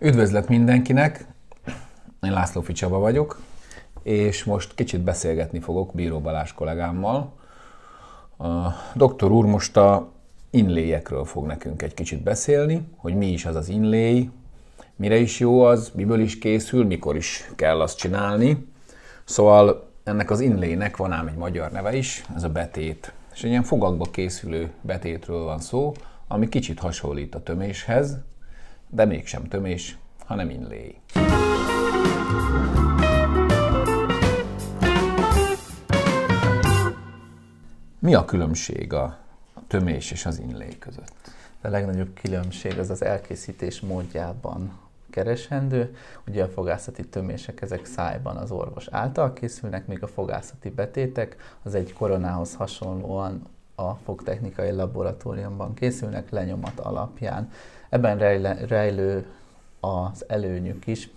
Üdvözlet mindenkinek! Én László Ficsaba vagyok, és most kicsit beszélgetni fogok Bíró Balázs kollégámmal. A doktor úr most a inléjekről fog nekünk egy kicsit beszélni, hogy mi is az az inléj, mire is jó az, miből is készül, mikor is kell azt csinálni. Szóval ennek az inlének van ám egy magyar neve is, ez a betét. És egy ilyen fogakba készülő betétről van szó, ami kicsit hasonlít a töméshez, de mégsem tömés, hanem inléj. Mi a különbség a tömés és az inléj között? A legnagyobb különbség az az elkészítés módjában keresendő. Ugye a fogászati tömések ezek szájban az orvos által készülnek, míg a fogászati betétek az egy koronához hasonlóan a fogtechnikai laboratóriumban készülnek lenyomat alapján. Ebben rejlő az előnyük is,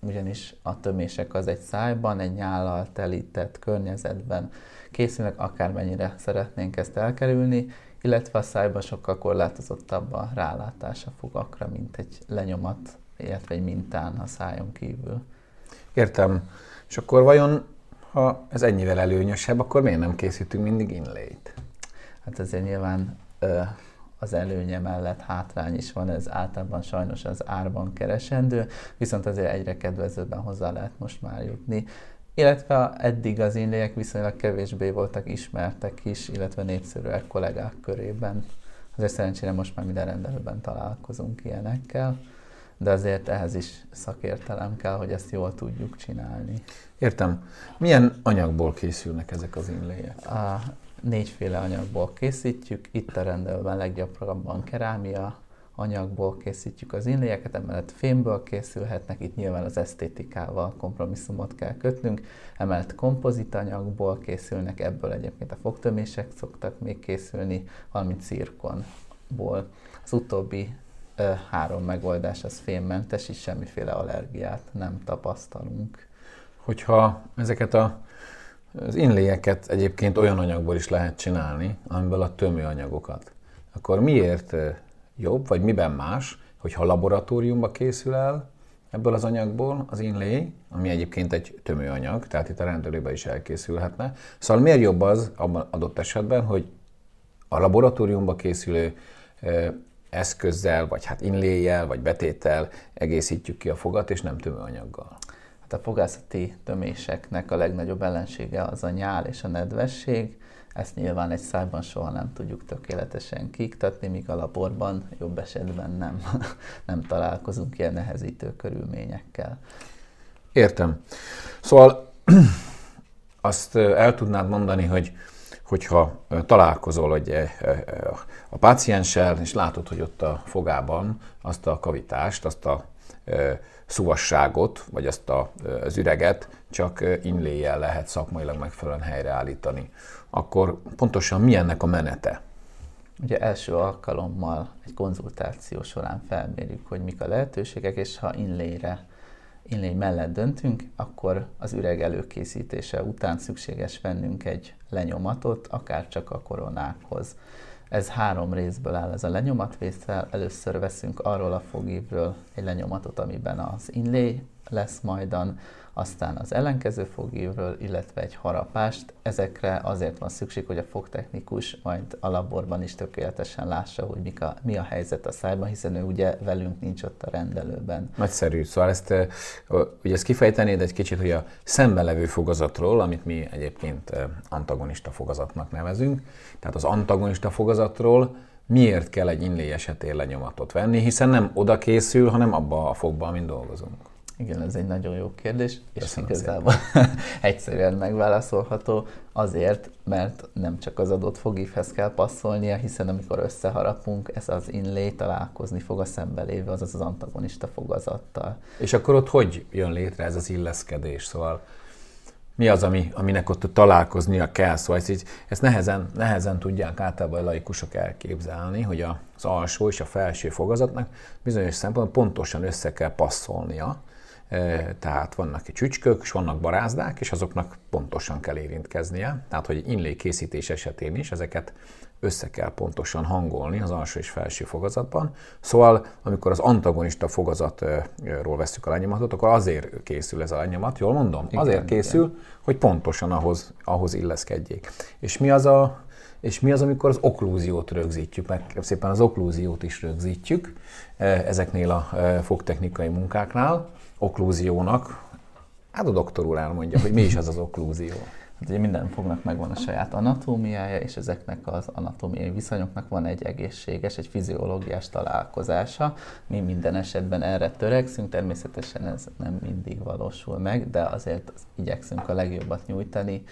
ugyanis a tömések az egy szájban, egy nyállal telített környezetben készülnek, akármennyire szeretnénk ezt elkerülni, illetve a szájban sokkal korlátozottabb a rálátás a fogakra, mint egy lenyomat, illetve egy mintán a szájon kívül. Értem. És akkor vajon, ha ez ennyivel előnyösebb, akkor miért nem készítünk mindig inlét? Hát ezért nyilván ö, az előnye mellett hátrány is van, ez általában sajnos az árban keresendő, viszont azért egyre kedvezőbben hozzá lehet most már jutni. Illetve eddig az inléjek viszonylag kevésbé voltak ismertek is, illetve népszerűek kollégák körében. Azért szerencsére most már minden rendelőben találkozunk ilyenekkel, de azért ehhez is szakértelem kell, hogy ezt jól tudjuk csinálni. Értem. Milyen anyagból készülnek ezek az inléjek? A négyféle anyagból készítjük, itt a rendelőben leggyakrabban kerámia anyagból készítjük az inléjeket, emellett fémből készülhetnek, itt nyilván az esztétikával kompromisszumot kell kötnünk, emellett kompozit anyagból készülnek, ebből egyébként a fogtömések szoktak még készülni, valamint cirkonból. Az utóbbi ö, három megoldás az fémmentes, és semmiféle allergiát nem tapasztalunk. Hogyha ezeket a az inléjeket egyébként olyan anyagból is lehet csinálni, amiből a tömőanyagokat. Akkor miért jobb, vagy miben más, hogyha laboratóriumba készül el ebből az anyagból az inlay, ami egyébként egy tömőanyag, tehát itt a rendelőben is elkészülhetne. Szóval miért jobb az abban adott esetben, hogy a laboratóriumba készülő eszközzel, vagy hát inléjjel, vagy betéttel egészítjük ki a fogat, és nem tömőanyaggal. Hát a fogászati töméseknek a legnagyobb ellensége az a nyál és a nedvesség. Ezt nyilván egy szájban soha nem tudjuk tökéletesen kiiktatni, míg a laborban jobb esetben nem, nem találkozunk ilyen nehezítő körülményekkel. Értem. Szóval azt el tudnád mondani, hogy hogyha találkozol hogy a pácienssel, és látod, hogy ott a fogában azt a kavitást, azt a szuvasságot, vagy azt a, az üreget csak inléjel lehet szakmailag megfelelően helyreállítani. Akkor pontosan mi ennek a menete? Ugye első alkalommal egy konzultáció során felmérjük, hogy mik a lehetőségek, és ha inléjre, inléj mellett döntünk, akkor az üreg előkészítése után szükséges vennünk egy lenyomatot, akár csak a koronákhoz. Ez három részből áll ez a lenyomatvétel. Először veszünk arról a fogívről egy lenyomatot, amiben az inlé lesz majdan, aztán az ellenkező fogívről, illetve egy harapást. Ezekre azért van szükség, hogy a fogtechnikus majd a laborban is tökéletesen lássa, hogy mik a, mi a helyzet a szájban, hiszen ő ugye velünk nincs ott a rendelőben. Nagyszerű. Szóval ezt, ugye ezt kifejtenéd egy kicsit, hogy a levő fogazatról, amit mi egyébként antagonista fogazatnak nevezünk, tehát az antagonista fogazatról miért kell egy inlé esetén lenyomatot venni, hiszen nem oda készül, hanem abba a fogba, amin dolgozunk. Igen, ez egy nagyon jó kérdés, és Köszönöm igazából egyszerűen megválaszolható azért, mert nem csak az adott fogívhez kell passzolnia, hiszen amikor összeharapunk, ez az inlé találkozni fog a szembelévő, azaz az antagonista fogazattal. És akkor ott hogy jön létre ez az illeszkedés? Szóval mi az, ami, aminek ott találkoznia kell. Szóval ezt, így, ezt nehezen, nehezen tudják általában a laikusok elképzelni, hogy az alsó és a felső fogazatnak bizonyos szempontból pontosan össze kell passzolnia, tehát vannak csücskök, és vannak barázdák, és azoknak pontosan kell érintkeznie. Tehát, hogy inlé készítés esetén is ezeket össze kell pontosan hangolni az alsó és felső fogazatban. Szóval, amikor az antagonista fogazatról veszük a lenyomatot, akkor azért készül ez a lenyomat, jól mondom? Igen, azért készül, igen. hogy pontosan ahhoz, ahhoz illeszkedjék. És mi az a és mi az, amikor az oklúziót rögzítjük, mert szépen az oklúziót is rögzítjük ezeknél a fogtechnikai munkáknál. Oklúziónak, hát a doktor úr elmondja, hogy mi is az az oklúzió. Hát ugye minden fognak megvan a saját anatómiája, és ezeknek az anatómiai viszonyoknak van egy egészséges, egy fiziológiás találkozása. Mi minden esetben erre törekszünk, természetesen ez nem mindig valósul meg, de azért igyekszünk a legjobbat nyújtani.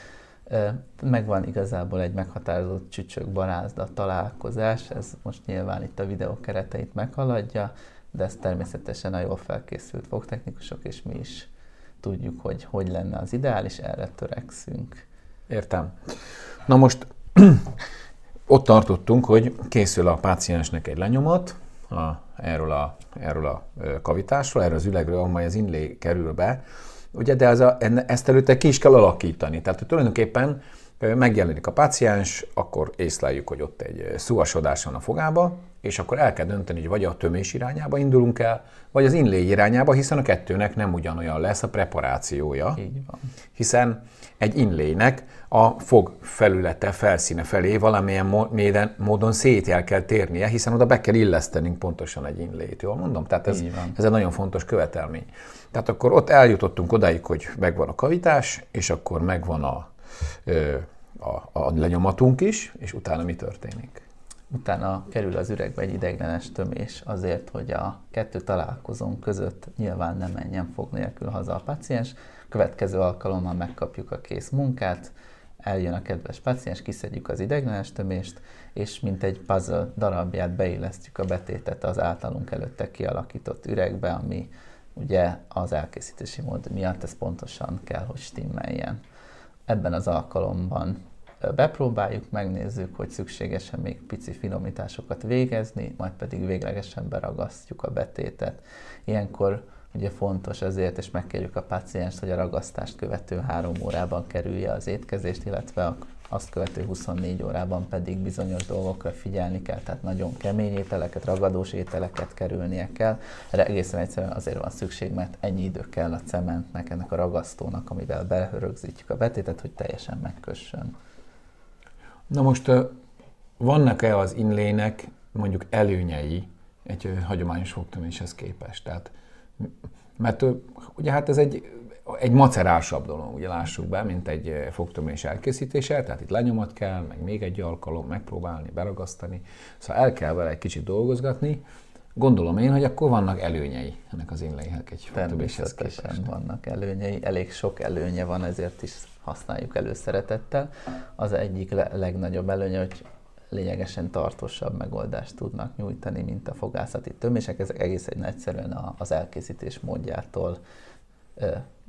Megvan igazából egy meghatározott csücsök barázda találkozás, ez most nyilván itt a videó kereteit meghaladja, de ez természetesen a jól felkészült fogtechnikusok és mi is tudjuk, hogy hogy lenne az ideális, erre törekszünk. Értem. Na most ott tartottunk, hogy készül a páciensnek egy lenyomat a, erről, a, erről a kavitásról, erről az ülegről, amely az inlé kerül be, ugye, de az a, ezt előtte ki is kell alakítani. Tehát tulajdonképpen megjelenik a páciens, akkor észleljük, hogy ott egy szúvasodás van a fogába, és akkor el kell dönteni, hogy vagy a tömés irányába indulunk el, vagy az inlégy irányába, hiszen a kettőnek nem ugyanolyan lesz a preparációja. Hiszen egy inlének a fog felülete, felszíne felé valamilyen módon szét el kell térnie, hiszen oda be kell illesztenünk pontosan egy inlét, jól mondom? Tehát ez, ez egy nagyon fontos követelmény. Tehát akkor ott eljutottunk odáig, hogy megvan a kavitás, és akkor megvan a, a, a lenyomatunk is, és utána mi történik? utána kerül az üregbe egy ideiglenes tömés azért, hogy a kettő találkozón között nyilván nem menjen fog nélkül haza a paciens. Következő alkalommal megkapjuk a kész munkát, eljön a kedves paciens, kiszedjük az ideiglenes tömést, és mint egy puzzle darabját beillesztjük a betétet az általunk előtte kialakított üregbe, ami ugye az elkészítési mód miatt ez pontosan kell, hogy stimmeljen. Ebben az alkalomban bepróbáljuk, megnézzük, hogy szükségesen még pici finomításokat végezni, majd pedig véglegesen beragasztjuk a betétet. Ilyenkor ugye fontos ezért, és megkérjük a pacienst, hogy a ragasztást követő három órában kerülje az étkezést, illetve azt követő 24 órában pedig bizonyos dolgokra figyelni kell, tehát nagyon kemény ételeket, ragadós ételeket kerülnie kell. Erre egészen egyszerűen azért van szükség, mert ennyi idő kell a cementnek, ennek a ragasztónak, amivel berögzítjük a betétet, hogy teljesen megkössön. Na most vannak-e az inlének mondjuk előnyei egy hagyományos fogtöméshez képest? Tehát, mert ugye hát ez egy, egy macerásabb dolog, ugye lássuk be, mint egy fogtömés elkészítése, tehát itt lenyomat kell, meg még egy alkalom, megpróbálni, beragasztani, szóval el kell vele egy kicsit dolgozgatni, Gondolom én, hogy akkor vannak előnyei ennek az inlének egy fogtöméshez képest. vannak előnyei, elég sok előnye van, ezért is használjuk előszeretettel. Az egyik legnagyobb előnye, hogy lényegesen tartósabb megoldást tudnak nyújtani, mint a fogászati tömések. Ezek egészen egyszerűen az elkészítés módjától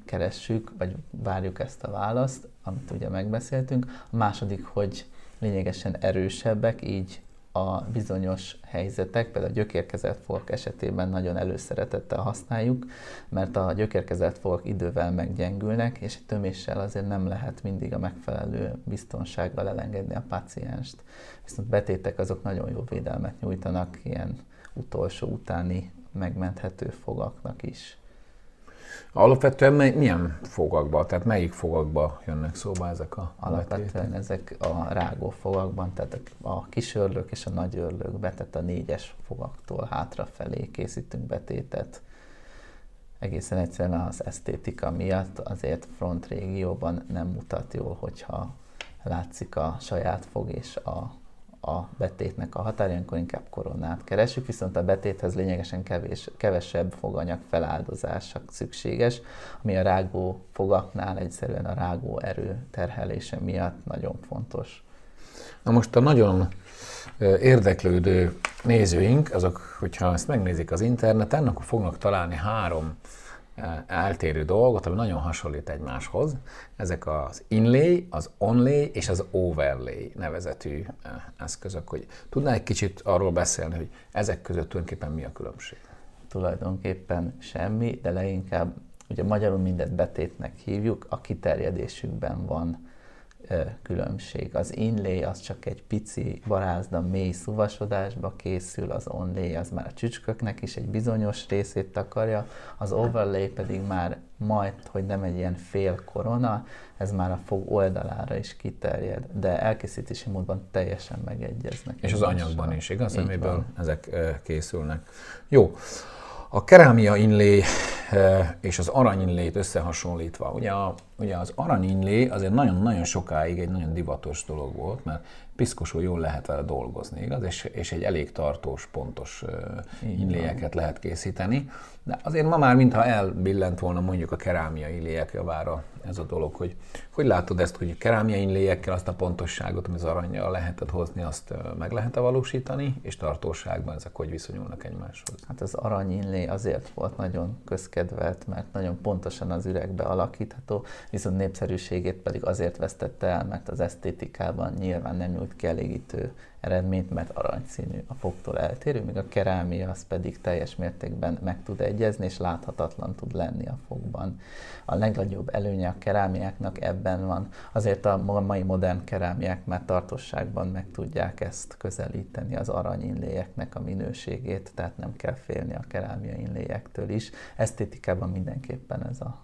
keressük, vagy várjuk ezt a választ, amit ugye megbeszéltünk. A második, hogy lényegesen erősebbek, így a bizonyos helyzetek, például a gyökérkezelt fogak esetében nagyon előszeretettel használjuk, mert a gyökérkezelt fogak idővel meggyengülnek, és töméssel azért nem lehet mindig a megfelelő biztonsággal elengedni a pacienst. Viszont betétek azok nagyon jó védelmet nyújtanak ilyen utolsó utáni megmenthető fogaknak is. Alapvetően milyen fogakba, tehát melyik fogakba jönnek szóba ezek a Alapvetően ezek a rágó fogakban, tehát a kisörlők és a nagyörlőkbe, tehát a négyes fogaktól hátrafelé készítünk betétet. Egészen egyszerűen az esztétika miatt azért front régióban nem mutat jól, hogyha látszik a saját fog és a a betétnek a határ, ilyenkor inkább koronát keresünk, viszont a betéthez lényegesen kevés, kevesebb foganyag feláldozása szükséges, ami a rágó fogaknál egyszerűen a rágó erő terhelése miatt nagyon fontos. Na most a nagyon érdeklődő nézőink, azok, hogyha ezt megnézik az interneten, akkor fognak találni három eltérő dolgot, ami nagyon hasonlít egymáshoz. Ezek az inlay, az onlay és az overlay nevezetű eszközök. Hogy tudnál egy kicsit arról beszélni, hogy ezek között tulajdonképpen mi a különbség? Tulajdonképpen semmi, de leginkább, ugye magyarul mindet betétnek hívjuk, a kiterjedésükben van különbség. Az inlay az csak egy pici barázda mély szuvasodásba készül, az onlay az már a csücsköknek is egy bizonyos részét takarja, az overlay pedig már majd, hogy nem egy ilyen fél korona, ez már a fog oldalára is kiterjed, de elkészítési módban teljesen megegyeznek. És az anyagban is, igaz, amiből ezek készülnek. Jó. A kerámia inlé és az aranyinlét összehasonlítva, ugye, a, ugye az aranyinlé azért nagyon-nagyon sokáig egy nagyon divatos dolog volt, mert piszkosul jól lehet vele dolgozni, igaz? És, és egy elég tartós, pontos inléjeket lehet készíteni. De azért ma már, mintha elbillent volna mondjuk a kerámia inléjek javára ez a dolog, hogy hogy látod ezt, hogy kerámia inléjekkel azt a pontosságot, amit az aranyjal lehetett hozni, azt meg lehet-e valósítani, és tartóságban ezek hogy viszonyulnak egymáshoz? Hát az arany inlé azért volt nagyon közkedvelt, mert nagyon pontosan az üregbe alakítható, viszont népszerűségét pedig azért vesztette el, mert az esztétikában nyilván nem nyújt kielégítő eredményt, mert aranyszínű a fogtól eltérő, míg a kerámia az pedig teljes mértékben meg tud egyezni, és láthatatlan tud lenni a fogban. A legnagyobb előnye a kerámiáknak ebben van. Azért a mai modern kerámiák már tartosságban meg tudják ezt közelíteni az aranyinléjeknek a minőségét, tehát nem kell félni a kerámia inléjektől is. Esztétikában mindenképpen ez a,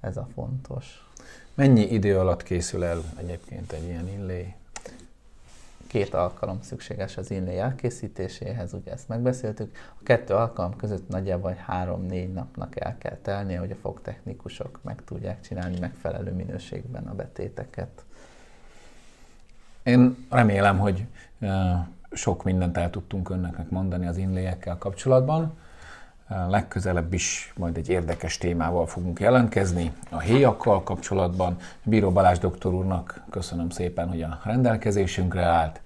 ez a fontos. Mennyi idő alatt készül el egyébként egy ilyen illé? Két alkalom szükséges az inlay elkészítéséhez, ugye ezt megbeszéltük. A kettő alkalom között nagyjából három-négy napnak el kell telnie, hogy a fogtechnikusok meg tudják csinálni megfelelő minőségben a betéteket. Én remélem, hogy sok mindent el tudtunk önnek mondani az inléjekkel kapcsolatban. Legközelebb is majd egy érdekes témával fogunk jelentkezni. A héjakkal kapcsolatban Bíró Balázs doktor úrnak köszönöm szépen, hogy a rendelkezésünkre állt,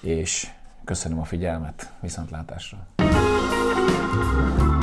és köszönöm a figyelmet, viszontlátásra! thank you